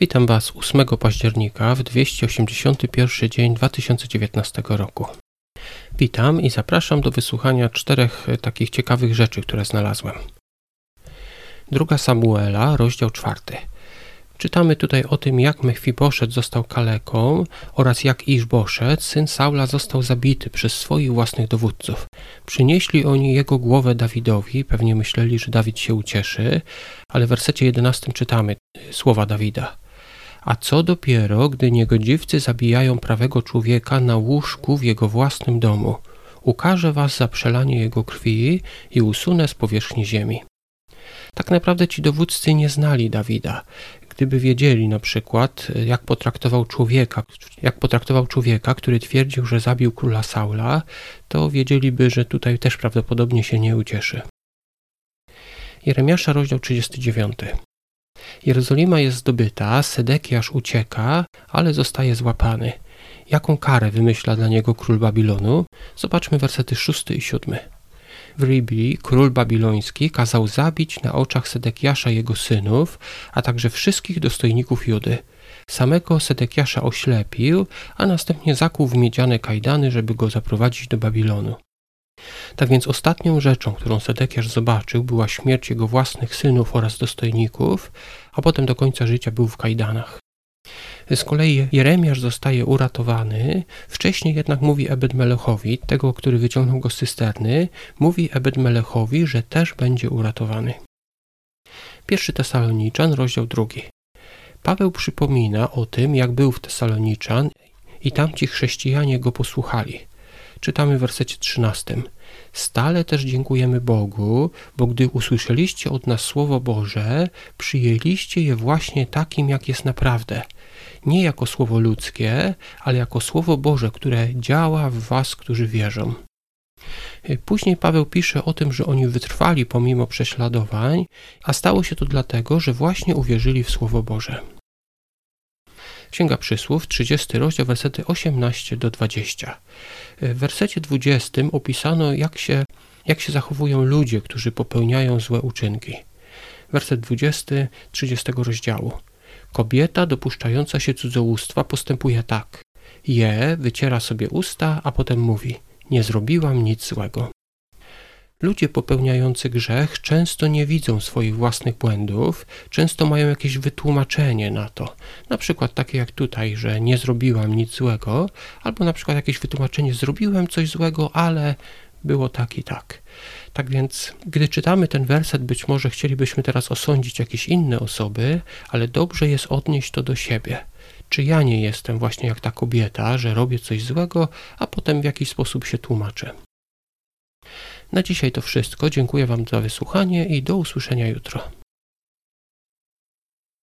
Witam Was 8 października w 281 dzień 2019 roku. Witam i zapraszam do wysłuchania czterech e, takich ciekawych rzeczy, które znalazłem. Druga Samuela, rozdział czwarty. Czytamy tutaj o tym, jak Mefiboszet został kaleką oraz jak Iżboszet, syn Saula, został zabity przez swoich własnych dowódców. Przynieśli oni jego głowę Dawidowi, pewnie myśleli, że Dawid się ucieszy, ale w wersecie 11 czytamy słowa Dawida. A co dopiero, gdy niegodziwcy zabijają prawego człowieka na łóżku w jego własnym domu? Ukażę was za przelanie jego krwi i usunę z powierzchni ziemi. Tak naprawdę ci dowódcy nie znali Dawida. Gdyby wiedzieli na przykład, jak potraktował człowieka, jak potraktował człowieka, który twierdził, że zabił króla Saula, to wiedzieliby, że tutaj też prawdopodobnie się nie ucieszy. Jeremiasza, rozdział 39. Jerozolima jest zdobyta, Sedekiasz ucieka, ale zostaje złapany. Jaką karę wymyśla dla niego król Babilonu? Zobaczmy wersety 6 i 7. W Ribli król babiloński kazał zabić na oczach Sedekiasza jego synów, a także wszystkich dostojników Judy. Samego Sedekiasza oślepił, a następnie zakuł w miedziane kajdany, żeby go zaprowadzić do Babilonu. Tak więc ostatnią rzeczą, którą Sedekiasz zobaczył, była śmierć jego własnych synów oraz dostojników, a potem do końca życia był w kajdanach. Z kolei Jeremiasz zostaje uratowany, wcześniej jednak mówi Ebed-Melechowi, tego, który wyciągnął go z cysterny, mówi Ebed-Melechowi, że też będzie uratowany. Pierwszy Tesaloniczan, rozdział drugi. Paweł przypomina o tym, jak był w Tesaloniczan i tamci chrześcijanie go posłuchali. Czytamy w wersecie 13. Stale też dziękujemy Bogu, bo gdy usłyszeliście od nas Słowo Boże, przyjęliście je właśnie takim, jak jest naprawdę. Nie jako słowo ludzkie, ale jako Słowo Boże, które działa w was, którzy wierzą. Później Paweł pisze o tym, że oni wytrwali pomimo prześladowań, a stało się to dlatego, że właśnie uwierzyli w Słowo Boże. Księga Przysłów, 30 rozdział, wersety 18 do 20. W wersecie 20 opisano, jak się, jak się zachowują ludzie, którzy popełniają złe uczynki. Werset 20, 30 rozdziału. Kobieta dopuszczająca się cudzołóstwa postępuje tak. Je, wyciera sobie usta, a potem mówi: Nie zrobiłam nic złego. Ludzie popełniający grzech często nie widzą swoich własnych błędów, często mają jakieś wytłumaczenie na to. Na przykład takie jak tutaj, że nie zrobiłam nic złego, albo na przykład jakieś wytłumaczenie, zrobiłem coś złego, ale było tak i tak. Tak więc, gdy czytamy ten werset, być może chcielibyśmy teraz osądzić jakieś inne osoby, ale dobrze jest odnieść to do siebie. Czy ja nie jestem właśnie jak ta kobieta, że robię coś złego, a potem w jakiś sposób się tłumaczę? Na dzisiaj to wszystko. Dziękuję Wam za wysłuchanie i do usłyszenia jutro.